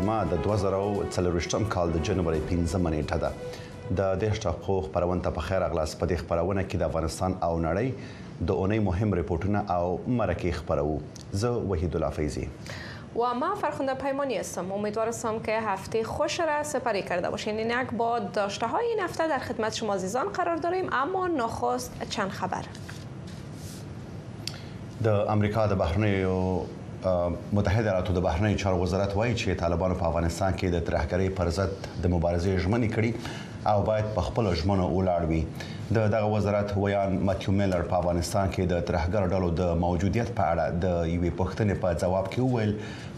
جمعه د 2024م کال د جنوري 15مه نیټه ده د دهشت حقوق خبرونه په خیر اغلاس په دې خبرونه کې د افغانستان او نړۍ د اونۍ مهم رپورټونه او مرکې خپروو زه وحید الله فیضی و ما فرخنده پیمانی هستم امیدوار هستم که هفته خوش را سپری کرده باشین این یک با داشته های این هفته در خدمت شما عزیزان قرار داریم اما نخست چند خبر د امریکا د بهرنیو متحده ایالاتو د بهرنیو چارو وزارت وایي چې طالبانو په افغانستان کې د ترهګرۍ پر ضد د مبارزې ژمنې کړې او باید په خپل ژمنو ولاړ وي د دغه وزارت ویان ماتیو میلر په افغانستان کې د ترهګر ډلو د موجودیت په اړه د یوې پوښتنې په جواب کې وویل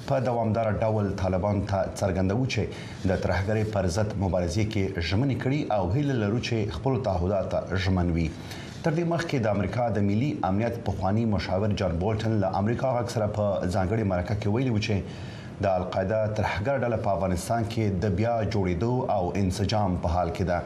په دوامدار ډول طالبان ته څرګندوي چې د ترهګرۍ پر ضد مبارزې کې ژمنې کړې او هیله لرو چې خپل تعهدات ژمن وي تر دې مخکې د امریکا د ملي امنیت پخواني مشاور جان بولټن له امریکا غږ سره په ځانګړې مرکه کې ویلي و چې د القاعده ترهګره ډله په افغانستان کې د بیا جوړېدو او انسجام په حال کې ده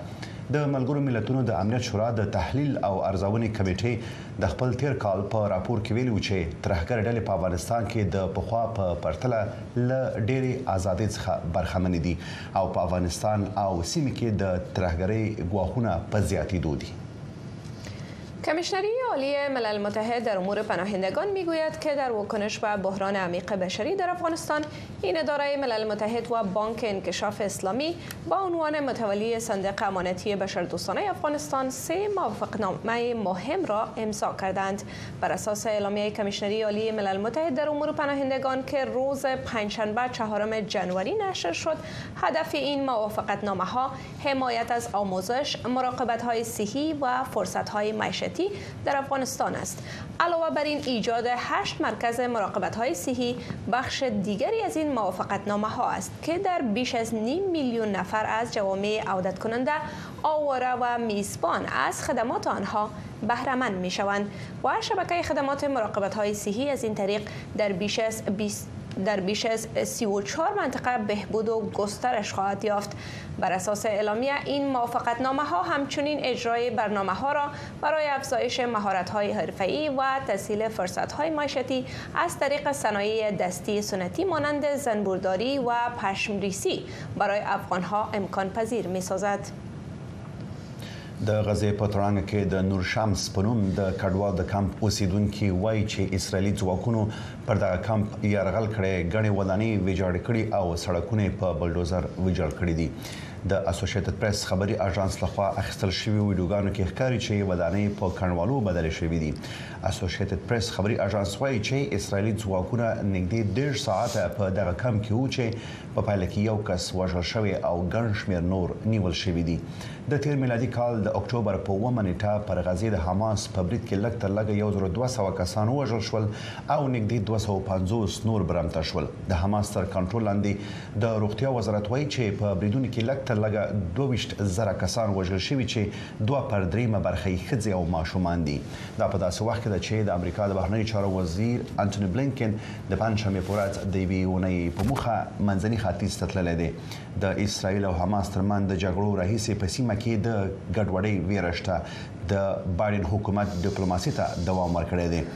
د ملګرو ملتونو د امنیت شورا د تحلیل او ارزونې کمیټې د خپل تیر کال په راپور کې ویلي و چې ترهګره ډلې په افغانستان کې د پخوا په پرتله له ډېرې ازادۍ څخه برخمنې دي او په افغانستان او سیمې کې د ترهګرۍ ګواښونه په زیاتېدو دي Commissioner, é you عالی ملل متحد در امور پناهندگان میگوید که در واکنش به بحران عمیق بشری در افغانستان این اداره ملل متحد و بانک انکشاف اسلامی با عنوان متولی صندوق امانتی بشردوستانه افغانستان سه موافقنامه مهم را امضا کردند بر اساس اعلامیه کمیشنری عالی ملل متحد در امور پناهندگان که روز پنجشنبه چهارم جنوری نشر شد هدف این موافقتنامه ها حمایت از آموزش مراقبت های صحی و فرصت های معیشتی در افغانستان است علاوه بر این ایجاد هشت مرکز مراقبت های صحی بخش دیگری از این موافقت نامه ها است که در بیش از نیم میلیون نفر از جوامع عودت کننده آواره و میزبان از خدمات آنها بهرمند می شوند و شبکه خدمات مراقبت های صحی از این طریق در بیش از 20 در بیش از 34 منطقه بهبود و گسترش خواهد یافت بر اساس اعلامیه این موافقت نامه ها همچنین اجرای برنامه ها را برای افزایش مهارت های حرفه‌ای و تسهیل فرصت های معیشتی از طریق صنایع دستی سنتی مانند زنبورداری و پشم ریسی برای افغان ها امکان پذیر می سازد. د غزې په تړانګ کې د نور شمس په نوم د کډوال د کمپ اوسیدونکو وایي چې اسرایلی ځواکونو پر دغه کمپ يرغل کړی، ګڼې ودانۍ ویجاړې کړي او سړکونه یې په بلډوزر ویجاړ کړي دي. د اسوشیتد پریس خبري اژانس لخوا اخیستل شویو ویډیوګانو کې ښکاري چې ودانۍ په کنډوالو بدلې شوې دي. اسوشیتد پریس خبري اژانس وايي چې اسرایلي ځواکونه نږدې دېرش ساعته په دغه کمپ کې وو چې په پایله کې یو کس وژل شوی او ګڼ شمېر نور نیول شوي دي. د تېر میلادي کال د اکټوبر په اوومه نېټه پر غزې د حماس په برید کې لږ تر لږه یو زر دوه سوه کسان ووژل شول او نږدې دوه سوه پنځوس نور برمته شول. د حماس تر کنټرول لاندې د روغتیا وزارت وايي چې په بریدونو کې لږ تر لږه دوه ویشت زره کسان وژل شوي چې دوه پر دریمه برخه یې ښځې او ماشومان دي. دا په داسې وخت کې ده چې د امریکا د بهرنیو چارو وزیر انتوني بلینکن د پنجشنبې په ورځ د یوې اونۍ په موخه منځني ختیځ ته تللی دی. د اسرائیل او حماس ترمنځ د جګړو راهیسې په سیمه کې د ګډوډۍ ویره شته. د بایډن حکومت ډیپلوماسي ته دوام ورکړی دی.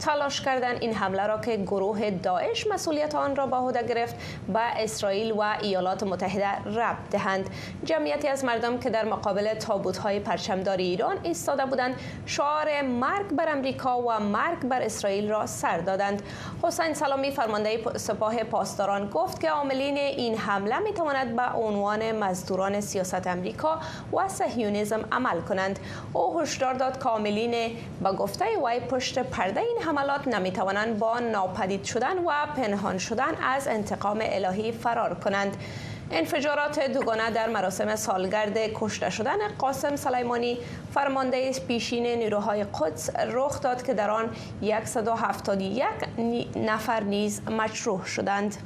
تلاش کردن این حمله را که گروه داعش مسئولیت آن را به عهده گرفت به اسرائیل و ایالات متحده رب دهند جمعیتی از مردم که در مقابل تابوت‌های پرچمدار ایران ایستاده بودند شعار مرگ بر امریکا و مرگ بر اسرائیل را سر دادند حسین سلامی فرمانده سپاه پاسداران گفت که عاملین این حمله میتواند تواند به عنوان مزدوران سیاست امریکا و صهیونیسم عمل کنند او هشدار داد کاملین به گفته وی پشت پرده حملات نمیتوانند با ناپدید شدن و پنهان شدن از انتقام الهی فرار کنند انفجارات دوگانه در مراسم سالگرد کشته شدن قاسم سلیمانی فرمانده پیشین نیروهای قدس رخ داد که در آن 171 نفر نیز مجروح شدند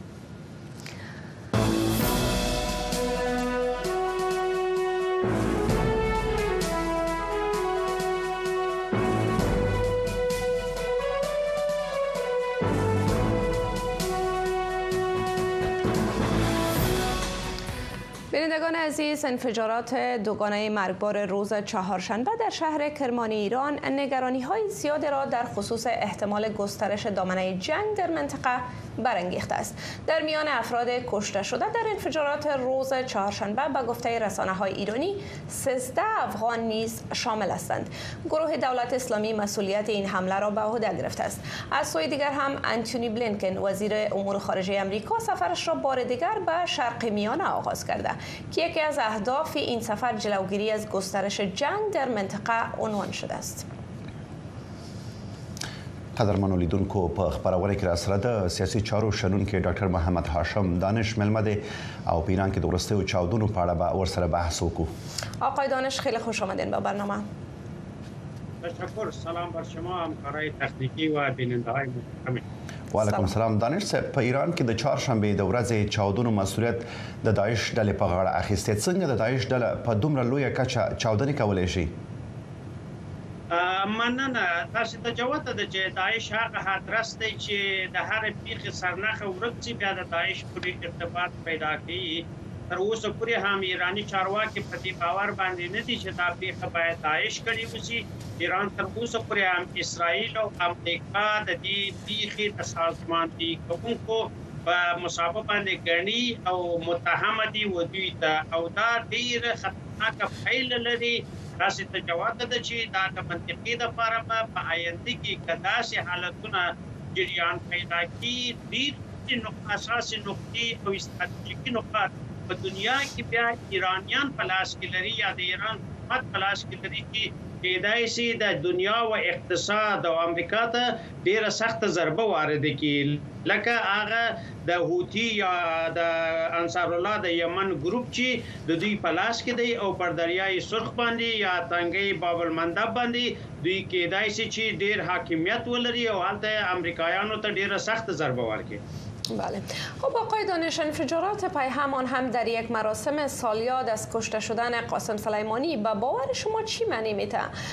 عزیز انفجارات دوگانه مرگبار روز چهارشنبه در شهر کرمانی ایران نگرانی های زیادی را در خصوص احتمال گسترش دامنه جنگ در منطقه برانگیخته است در میان افراد کشته شده در انفجارات روز چهارشنبه به گفته رسانه های ایرانی 13 افغان نیز شامل هستند گروه دولت اسلامی مسئولیت این حمله را به عهده گرفته است از سوی دیگر هم انتونی بلینکن وزیر امور خارجه امریکا سفرش را بار دیگر به شرق میانه آغاز کرده که یکی از اهداف این سفر جلوگیری از گسترش جنگ در منطقه عنوان شده است قدرمنو لیدونکو په خبرونه کې را سره د سیاسي چارو شنونکي ډاکټر محمد هاشم دانش ملمه دی او په ایران کې د ورستیو چاودنو په اړه به ورسره بحث وکړو آقای دانش خیلی خوش آمدین به برنامه تشکر سلام بر شما همکارای تکنیکی و بیننده های محترم وعلیکم السلام دانش صاحب په ایران کې د چهارشنبه د ورځې چاودنو مسولیت د داعش ډلې په غاړه اخیسته څنګه د داعش ډله په دومره لویه کچه چاودنې کولې شي مننه تاسې ته جوته ده چې داعش هغه هدرس دی چې د هرې پیښې سرنخه ورک شي بیا د داعش پورې ارتباط پیدا کوي تر اوسه پورې هم ایراني چارواکي په دې باور باندې نه دي چې دا پیښه باید داعش کړې وسی ایران تر اوسه پورې هم اسرائیل او امریکا د دې پیښې د سازماندهي کوونکو په مصابه باندې ګڼي او متهم دي و دوی ته او دا ډیر خطرناک پایله لري تاسې ته جوته ده چې دا د منطقې لپاره به په آینده کې که داسې حالتونه جریان پیدا کړي، ډېرې اساسې نقطې او استراتیژیکي نقاط په دنیا کې بیا ایرانیان په لاس کې لري یا د ایران حکومت په لاس کې لري چې کېدای شي د دنیا و اقتصاد او امریکا ته ډیره سخته ضربه وارد کی لکه هغه د هوتی یا د انصار الله د یمن ګروپ چی د دوی په لاس کې دی او پر دریای سرخ باندې یا تنګی باب المندب باندې دوی کیدای سی چی ډیر حاکمیت ولری او هلته امریکایانو ته ډیره سخته ضربه ورکړي. بله خب آقای دانش انفجارات پیهمان هم در یک مراسم سالیاد از کشته شدن قاسم سلیمانی به باور شما چی معنی میته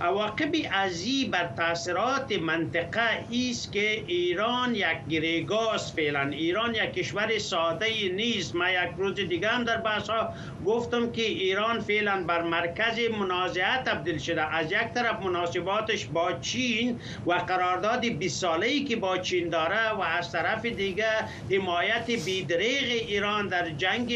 عواقب ازی بر تاثیرات منطقه است که ایران یک گریگاس فعلا ایران یک کشور ساده نیست نیست من یک روز دیگه هم در بحث ها گفتم که ایران فعلا بر مرکز منازعه تبدیل شده از یک طرف مناسباتش با چین و قرارداد 20 ساله ای که با چین داره و از طرف دیگه حمایت بیدریغ ایران در جنگ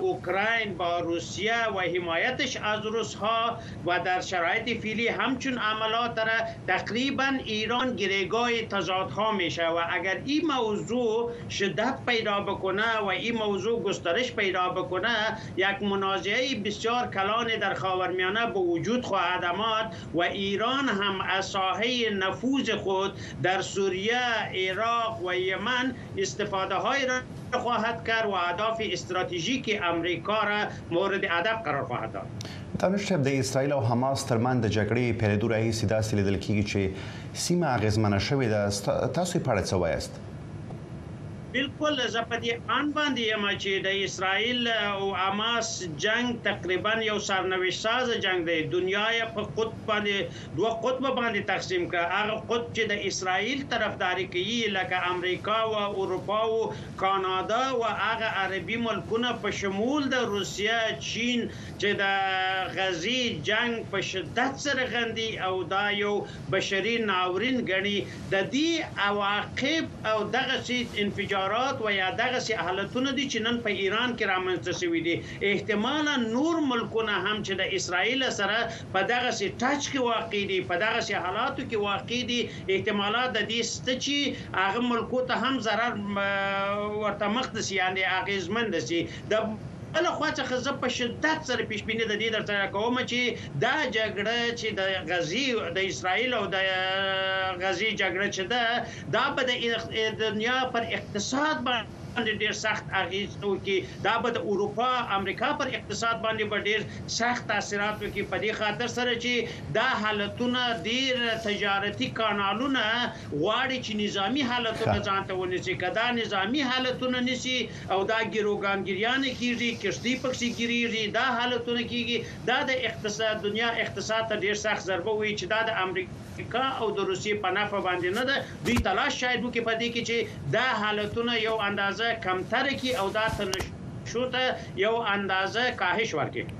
اوکراین با روسیه و حمایتش از روس ها و در شرایط فیلی همچون عملات داره تقریبا ایران گریگاه تضادها میشه و اگر این موضوع شدت پیدا بکنه و این موضوع گسترش پیدا بکنه یک منازعه بسیار کلان در خاورمیانه به وجود خواهد آمد و ایران هم از ساحه نفوذ خود در سوریه عراق و یمن استفاده های را خواهد کرد و اهداف استراتژیک امریکا را مورد ادب قرار خواهد داد تنوش صاحب د اسرائیل او حماس ترمن د جګړې پیلېدو راهیسې داسې لیدل کیږي چې سیمه اغیزمنه شوې ده تاسو په اړه څه وایاست بالکل زه په دې آند باندې یم چې د اسرائیل او حماس جنګ تقریبا یو سرنوشت ساز جنګ دی دنیا یې په قطب باندې دوه قطب باندې تقسیم کړه هغه قطب چې د اسرائیل طرفداري کوي لکه امریکا و اروپا و کانادا و هغه عربي ملکونه په شمول د روسیه چین چې د غزې جنګ په شدت څرغندي او دا یو بشري ناورین ګڼي، د دې عواقب او دغسې انفجارات و یا دغسې حالتونه دي چې نن په ایران کې رامنځته شوي دي، احتمالا نور ملکونه هم چې د اسراییل سره په دغسې ټچ کې واقع دي، په دغسې حالاتو کې واقع دي، احتمالات د دې سته چې هغه ملکو ته هم ضرر ورته مخته شي، یعنې اغېزمند شي. د بله خوا څخه زه په شدت سره پیشبیني د دې ترڅنګ کوم چې دا جګړه چې د غزې د اسرائیل او د غزې جګړه چې ده دا به د دنیا پر اقتصاد باندې باندې ډیر سخت اغیز وکړي دا به د اروپا امریکا پر اقتصاد باندې به ډیر سخت تاثیرات وکړي په دې خاطر سره چې دا حالتونه ډیر تجارتي کانالونه غواړي چې نظامی حالتونه ځان ته ونیسي کدا نظامی حالتونه نسی او دا ګیروګانګیریانې کیږي کښتۍ پکښې ګیریږي دا حالتونه کیږي دا د اقتصاد دنیا اقتصاد ته ډیر سخت ضربه وهي چې دا د امریکا او د روسیې په نفع باندې نه ده دوی تلاش شاید وکړي په دې کې چې دا حالتونه یو اندازه کمتر کړي او دا تنشو ته یو اندازه کاهش ورکړي.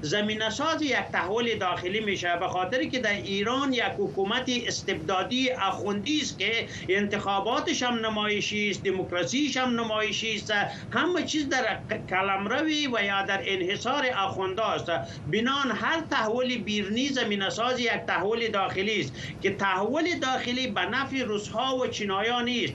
زمینه ساز یک تحول داخلی میشه به خاطر که در ایران یک حکومت استبدادی اخوندی است که انتخاباتش هم نمایشی است دموکراسیش هم نمایشی است همه چیز در کلمروی و یا در انحصار اخوندا است بنان هر تحول بیرونی زمینه ساز یک تحول تحول داخلی است که تحول داخلی به نفع روسها و چینایا نیست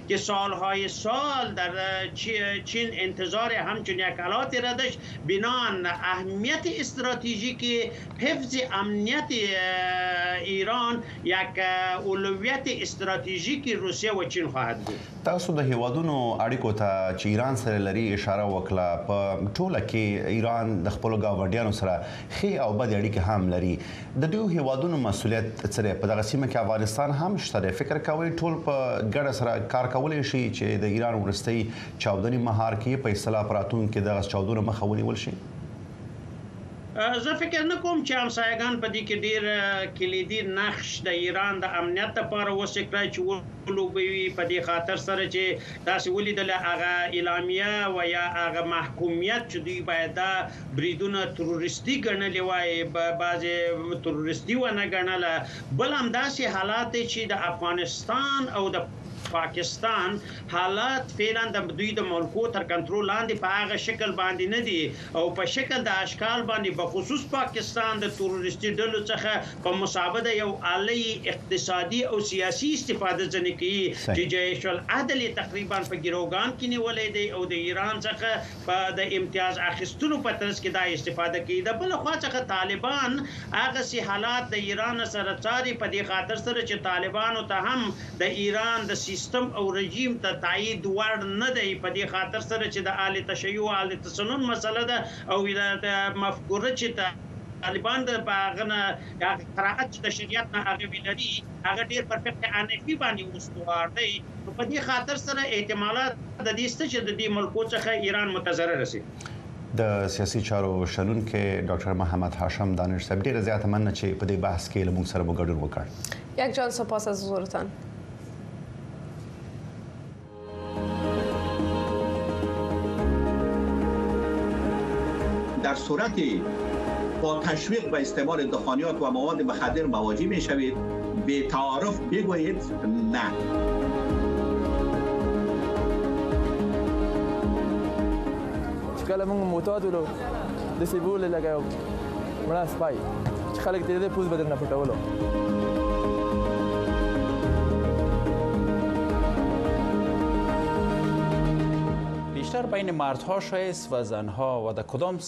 که سالهای سال در چین انتظار همچون یک الاتی را داشت بنان اهمیت استراتیژیک حفظ امنیت ایران یک اولویت استراتیژیک روسیه و چین خواهد بود. تاسو د هیوادونو اړیکو ته چې ایران سره لري اشاره وکړه، په ټوله کې ایران د خپلو ګاونډیانو سره ښې او بدې اړیکې هم لري، د دوو هیوادونو مسولیت څه دی په دغه سیمه کې افغانستان هم شته دی فکر کوي ټول په ګډه سره کار کولای شي چې د ایران ورستۍ چاودنې مهار کې په اصطلاح پراتون کې دغه چاودنو مخه ونیول شي زه فکر نه کوم چې همسایګان په دې کې ډیر کلیدي نقش د ایران د امنیت لپاره وسې کړای چې ولوبوي په دې خاطر سره چې تاسو ولیدل هغه اعلامیه و یا هغه محکومیت چې دوی باید بریدونه تروریستي ګڼلي وای، بعضې تروریستي ونه ګڼله، بل همداسې حالات دی چې د افغانستان او د پاکستان حالات فعلا د دوی د ملکو تر کنترول لاندې په هغه شکل باندې نه دي او په شکل د اشکال باندې بخصوص پاکستان د تروریستي ډلو څخه په مسابده یو اعلی اقتصادي او سیاسي استفاده ځنې کوي چې جیش العدل یې تقریبا په ګروګان کې نیولی دی او د ایران څخه په د امتیاز اخیستلو په ترڅ کې دا استفاده کوي د بله خوا څخه طالبان هغسې حالات د ایران سره څاري په دې خاطر سره چې طالبانو ته هم د ایران د سیستم او رژیم د تایید وړ نه دی په دې خاطر سره چې د اهل تشیع او اهل تسنن مسله ده او د مفکوره چې د طالبان د هغه نه هغه قرائت چې د شریعت نه هغوي لري هغه ډیر پر فقه حنفي باندې استوار دی. نو په دې خاطر سره احتمالات د دې شته چې د دې ملکو څخه ایران متضرر شي. د سیاسي چارو شنونکی ډاکټر محمد هاشم دانش صاحب ډیره زیاته مننه چې په دې بحث کې له موږ سره مو ګډون وکړ. یک جان سپاس از حضورتان. در صورت با تشویق به استعمال دخانیات و مواد مخدر مواجه می شوید به تعارف بگویید چې کله موږ معتاد ولو داسې به ولې لکه یو مړه سپی چې خلک تېرېدل پوز به درنه پټولو بیشتر بین مردها شایست و زنها و در کدام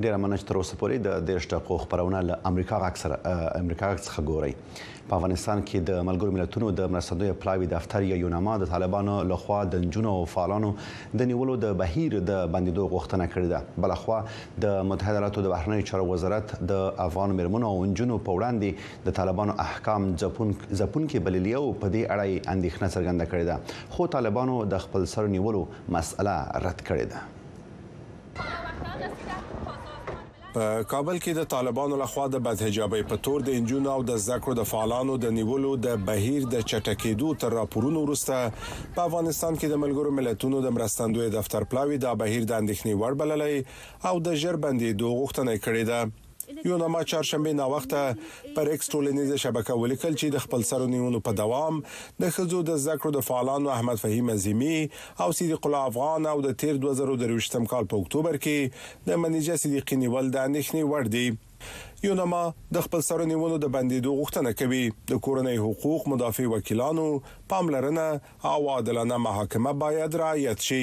ډیره مننه چې تر اوسه پورې د دیرش دقیقو خبرونه له امریکا غږ سره امریکا غږ څخه ګورئ په افغانستان کې د ملګرو ملتونو د مرستندوی پلاوی دفتر یا یوناما د طالبانو لخوا د نجونو او فعالانو د نیولو د بهیر د بندیدو غوښتنه کړې ده بل خو د متحده ایالاتو د بهرنیو چارو وزارت د افغان مرمنو او نجونو په وړاندې د طالبانو احکام ځپون ځپون کې بللی او په دې اړه یې اندېښنه څرګنده کړې ده خو طالبانو د خپل سر نیولو مسله رد کړې ده په کابل کې د طالبانو لخوا د بدحجابۍ په تور د انجونو او د زده کړو د فعالانو د نیولو د بهیر د چټکېدو تر راپورونو وروسته په افغانستان کې د ملګرو ملتونو د مرستندوی دفتر پلاوی دا بهیر د اندېښنې وړ بللی او د ژر بندېدو غوښتنه کړې ده یوناما چهارشنبه ناوخته پر ایکس ټولنیزه شبکه ولیکل چې د خپل سرو نیونو په دوام د خزو د زده کړو د فعالانو احمد فهیم عظیمی او صدیق الله افغان او د تیر 2023م کال په اکتوبر کې د منیجه صدیقی نیول د اندېښنې وړ دي یوناما د خپل سرو نیونو د بندیدو غوښتنه کوي د کورنۍ حقوق مدافع وکیلانو پاملرنه او عادلانه محاکمه باید رعایت شي.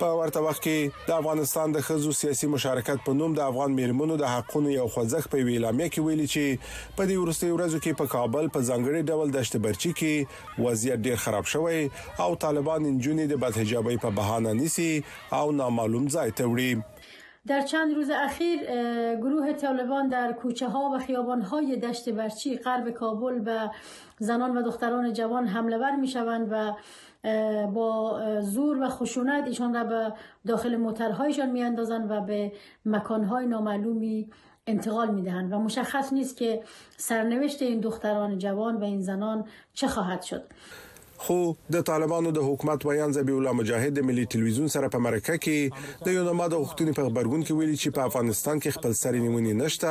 په ورته وخت کې د افغانستان د ښځو سیاسي مشارکت په نوم د افغان میرمنو د حقونو یو خوځښت په یوې اعلامیه کې ویلي چې په دې وروستیو ورځو کې په کابل په ځانګړي ډول دشت برچي کې وضعیت ډیر خراب شوی او طالبان انجونې د بدحجابۍ په بهانه نیسي او نامعلوم ځای ته وړي در چند روز اخیر گروه طالبان در کوچه ها و خیابان های دشت برچی غرب کابل به زنان و دختران جوان حمله ور می شوند و با زور و خشونت ایشان را به داخل موترهایشان میاندازند و به مکانهای نامعلومی انتقال می دهند و مشخص نیست که سرنوشت این دختران جوان و این زنان چه خواهد شد خو د طالبانو د حکومت ویاند ذبیح الله مجاهد د ملي ټلویزیون سره په مرکه کې د یونما د غوښتنې په خبرګون کې ویلي چې په افغانستان کې خپل سر نیونې نشته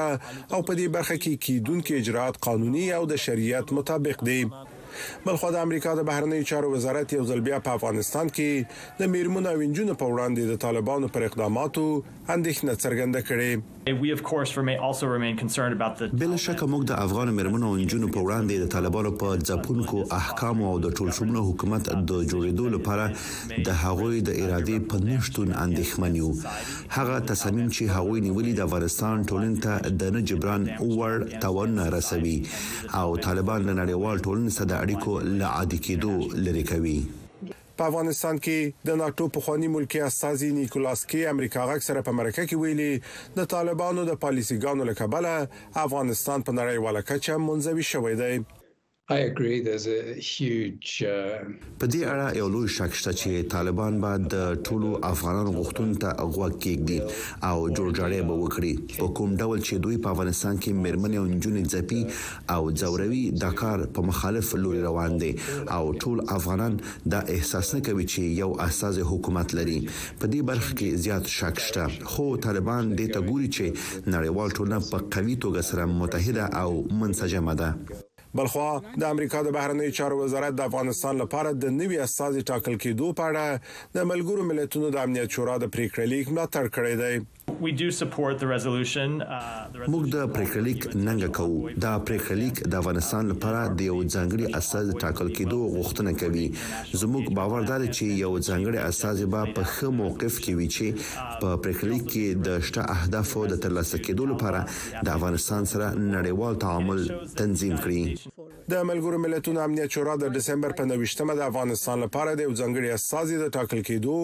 او په دې برخه کې کیدونکو اجرات قانوني او د شریعت مطابق دي بلخو د امریکا د بهرنیو چارو وزارت یو ځل بیا په افغانستان کې د میرمنو او انجونو په وړاندې د طالبانو پر اقداماتو اندېښنه څرګنده کړې بلا شکه موږ د افغان مېرمنو او نجونو په وړاندې د طالبانو په ځپونکو احکامو او د ټولشموله حکومت د جوړېدو لپاره د هغوی د ارادې په نه شتون اندېښمن یو. هغه تصامیم چې هغوی نیولي د افغانستان ټولنې ته د نه جبران وړ تاوانونه رسوي او طالبان له نړیوال ټولنې سره د اړیکو له عادي کېدو لرې کوي. په افغانستان کې د ناټو پخوانی ملکي استازي نیکولاس کې امریکا غږ سره په مرکه کې ویلي د طالبانو د پالیسي ګانو له کبله افغانستان په نړیواله کچه منزوي شوی دی. په دې اړه یو لوی شک شته چې طالبان به د ټولو افغانانو غوښتنو ته غوږ کیږدي او جوړجاړی به وکړي په کوم ډول چې دوی په افغانستان کې میرمنې او نجونې ځپي او ځوروي دا کار په مخالف لوري روان دی او ټول افغانان دا احساس نه کوي چې یو استازی حکومت لري په دې برخه کې زیات شک شته خو طالبان دې ته ګوري چې نړیوال ټولنه په قوي توګه سره متحده او منسجمه ده. بلخوا د امریکا د بهرنیو چارو وزارت د افغانستان لپاره د نوي استازي ټاکل کیدو په اړه د ملګرو ملتونو د امنیت شورا د پریکړه لیک ملاتړ کړی دی. موږ د پرېکړه لیک ننګه کوو. دا پرېکړه لیک د افغانستان لپاره د یو ځانګړي استازي ټاکل کېدو غوښتنه کوي. زموږ باور دا دی چې یو ځانګړی استازی به په ښه موقف کې وي چې په پرېکړه لیک کې د شته اهدافو د ترلاسه کېدو لپاره د افغانستان سره نړیوال تعامل تنظیم کړي. د ملګرو ملتونو امنیت شورا د دسمبر په نوښتمه د افغانستان لپاره د یو ځانګړي استازي د ټاکل کېدو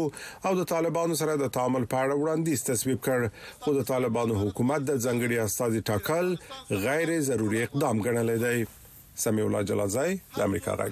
او د طالبانو سره د تعامل په اړه وړاندیز تصویب کړ خو د طالبانو حکومت د ځانګړي استازي ټاکل غیر ضروري اقدام ګڼلی دی سمیع الله جلالزی د امریکا غږ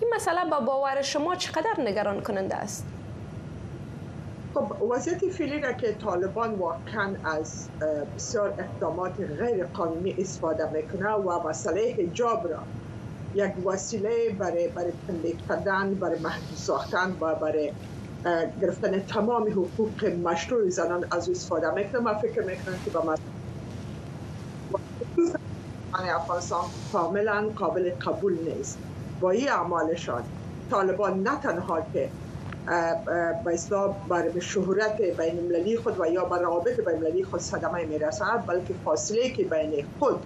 این مسئله به باور شما چقدر نگران کننده است؟ خب وضعیت فعلی را که طالبان واقعا از بسیار اقدامات غیر قانونی استفاده میکنه و مسئله حجاب را یک وسیله برای برای تمدید کردن برای محدود ساختن و برای گرفتن تمام حقوق مشروع زنان از استفاده میکنه من فکر میکنم که به یعنی افغانستان کاملا قابل قبول نیست با این اعمالشان طالبان نه تنها که به اصلاح بر شهرت بین المللی خود و یا بر روابط بین المللی خود صدمه میرسد بلکه فاصله که بین خود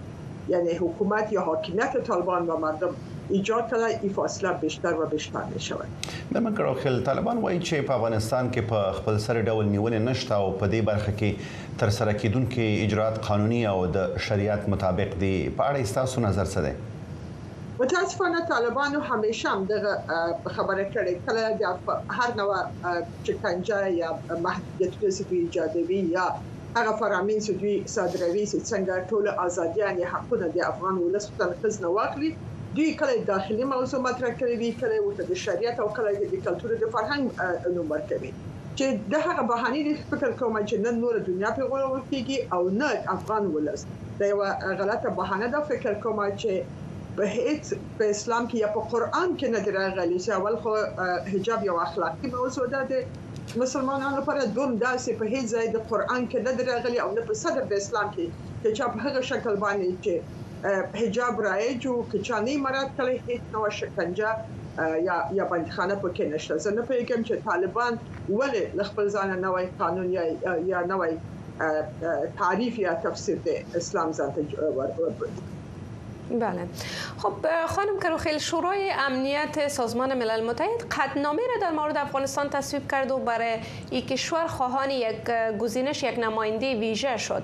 یعنی حکومت یا حاکمیت طالبان و مردم ایجاد کرده این فاصله بیشتر و بیشتر می شود د مکړوخل طالبان وایي چې په افغانستان کې په خپل سر ډول نیونه نشته او په دې برخه کې ترسره کېدونکي اجرات قانوني او د شریعت مطابق دي، په اړه یې ستاسو نظر څه دی؟ متاسفانه طالبانو همیشه هم دغه خبره کړې کله د هر نوع شکنجه یا محدودیتونه چې دوی ایجادوي یا هغه فرامین چې دوی صادروي چې څنګه ټول ازادیان یا حقونه د افغان ولس په تن ښځ نه واخلي دوی کله یې داخلي موضوع مطرح کړې وي کله یې ورته د شریعت او کله یې د کلتور او د فرهنګ نوم ورکوي. چې دا هغه بهانې دي فکر کوم چې نه نوره دنیا پرې غولول کېږي او نه افغان ولس، دا یوه غلطه بهانه ده فکر کوم چې په هېڅ په اسلام کې یا په قرآن کې نه دي راغلي چې اول خو حجاب یوه اخلاقي موضوع ده د مسلمانانو لپاره دوم داسې په هېڅ ځای د قرآن کې نه دي راغلي او نه په صدر د اسلام کې چې چا په هغه شکل باندې چې حجاب رایج و که چا نی مرات کړی هیڅ نوع شکنجه یا یا بندیخانه پکې نشته زه نه پوهیږم چې طالبان ولې له خپل ځانه نوی قانون یا یا نوی تعریف یا تفسیر د اسلام ځانته وربولي بله خب خانم کروخیل شورای امنیت سازمان ملل متحد قدنامه را در مورد افغانستان تصویب کرد و برای این کشور خواهان یک گزینش یک نماینده ویژه شد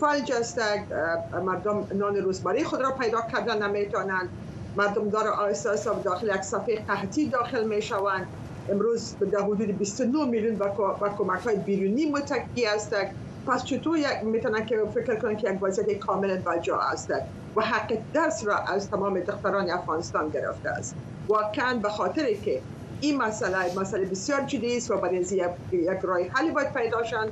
فلج است مردم نان روز برای خود را پیدا کرده نمیتانند مردم دار آهسته آهسته به داخل یک صفحه قحطی داخل میشوند امروز به در حدود 29 میلیون به کمک های بیرونی متکی است پس چطور یک میتونن که فکر کنن که یک وضعیت کاملا بجا است و حق درس را از تمام دختران افغانستان گرفته است واقعا به خاطر که این مسئله مسئله بسیار جدی است و برای یک رای حل باید پیدا شند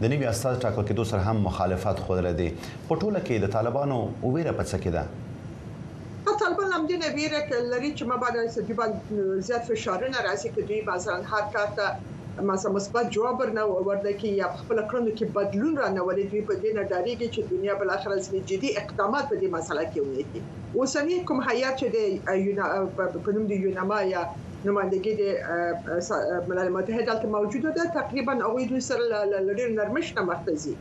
د نوي استازي ټاکل کېدو سره هم مخالفت ښودلی دی. په ټوله کې د طالبانو وېره په څه کې ده؟ طالبان له همدې نه وېره لري چې مبادا په دوی باندې زیات فشارونه راځي، که دوی مثلاً هر کار ته مثلاً مثبت جواب ورنه ورنه کړي یا په خپلو کړنو کې بدلون رانولي، دوی په دې نه ډارېږي چې دنیا بالاخره ځینې جدي اقدامات په دې مسئله کې ونیسي. اوسنی کوم هیئت چې د یونا په نوم د یونما یا. نمایندګي د ملل متحد دلته موجوده ده تقریبا هغوی دوی سره له ډېر نرمښت نه مخ ته ځي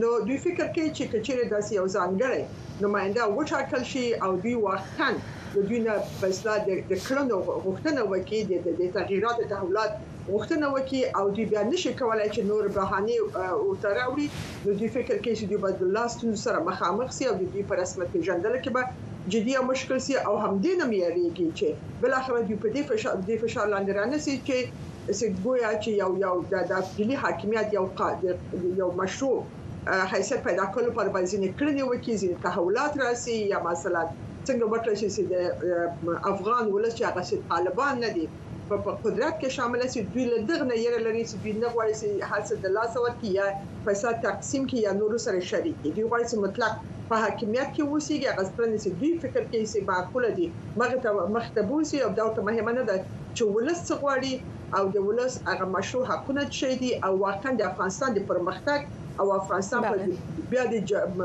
نو دوی فکر کوي چې کچېرې داسې یو ځانګړی نماینده وټاکل شي او دوی واقعا له دوی نه په اصطلاح د کړنو غوښتنه وکړي د تغییراتو تحولات غوښتنه وکړي او دوی بیا نشي کولای چې نور بهانې ورته راوړي نو دوی فکر کوي چې دوی به له ستونزو سره مخامخ شي او د دوی په رسمیت پیژندلو کې به جدي او مشکل سي او همدې نه مياريږي چي بالاخره دوی په دې فشار لاندي رانه سي چي سي ګويا چي يو يو د داخلي حاکميت يو يو مشروع حيثيت پيدا کولو لپاره بايد ځيني کړني وکړي، ځيني تحولات راسي يا مثلا څنګه وکړای سي چي د افغان ولس چي هغه سي طالبان نه دي. به په قدرت کې شامله شي، دوی له دغه نه یره لري چې دوی نه غواړي چې هر څه د لاسه ورکړي یا پیسه تقسیم کړي یا نورو سره شریک کړي، دوی غواړي چې مطلق په حاکمیت کې واوسیږي، هغه کړنې چې دوی فکر کوي چې معقوله دي مخې ته مخې ته بوځي او دا ورته مهمه نه ده چې ولس څه غواړي او د ولس هغه مشروع حقونه څه شی دي او واقعاً د افغانستان د پرمختګ او افغانستان په بیا د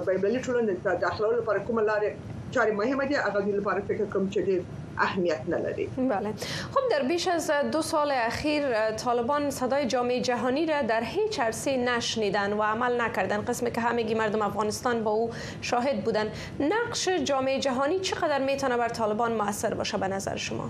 بینالمللي ټولنې د داخلولو لپاره کوم لارې چارې مهمه دي هغه دوی لپاره فکر کوم چې ډېر اهمیت نه لري بله خب در بیش از دو سال اخیر طالبان صدای جامعه جهانی را در هیچ عرصه نشنیدن و عمل نکردن قسم که همگی مردم افغانستان با او شاهد بودن نقش جامعه جهانی چقدر میتونه بر طالبان مؤثر باشه به نظر شما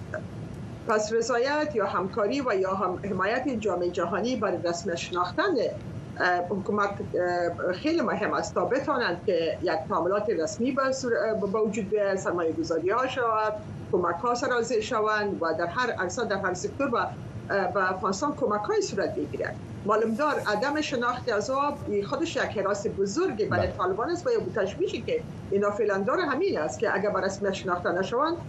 پس رضایت یا همکاری و یا هم حمایت جامعه جهانی برای رسمیت شناختن حکومت خیلی مهم است تا بتانند که یک تعاملات رسمی با وجود بیاید سرمایه گذاری ها شود کمک ها سرازیر شوند و در هر عرصه در هر سکتور و به افغانستان کمک های صورت بگیرد معلوم دار عدم شناخت از آب خودش یک حراس بزرگی برای بله. طالبان است و یا تشویشی که اینا فعلا داره همین است که اگر به رسمیت شناخته نشوند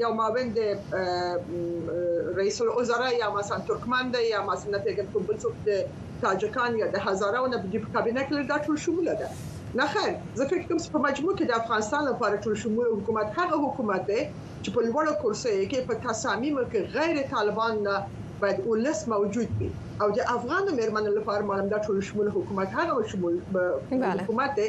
یو معاون د رئیس الوزرا یا مثلا ترکمن دی یا مثلا نه پیګن کوم بل څوک د تاجکان یا د هزاره نه د کابینه کې دا ټول شمول ده نه خیر زه فکر کوم په مجموع کې د افغانستان لپاره ټول شمول حکومت هغه حکومت دی چې په لوړو کرسیو کې په تصامیمو کې غیر طالبان نه باید ولس موجود وي او د افغان مېرمنو لپاره مالم دا ټول شمول حکومت هغه شمول حکومت دی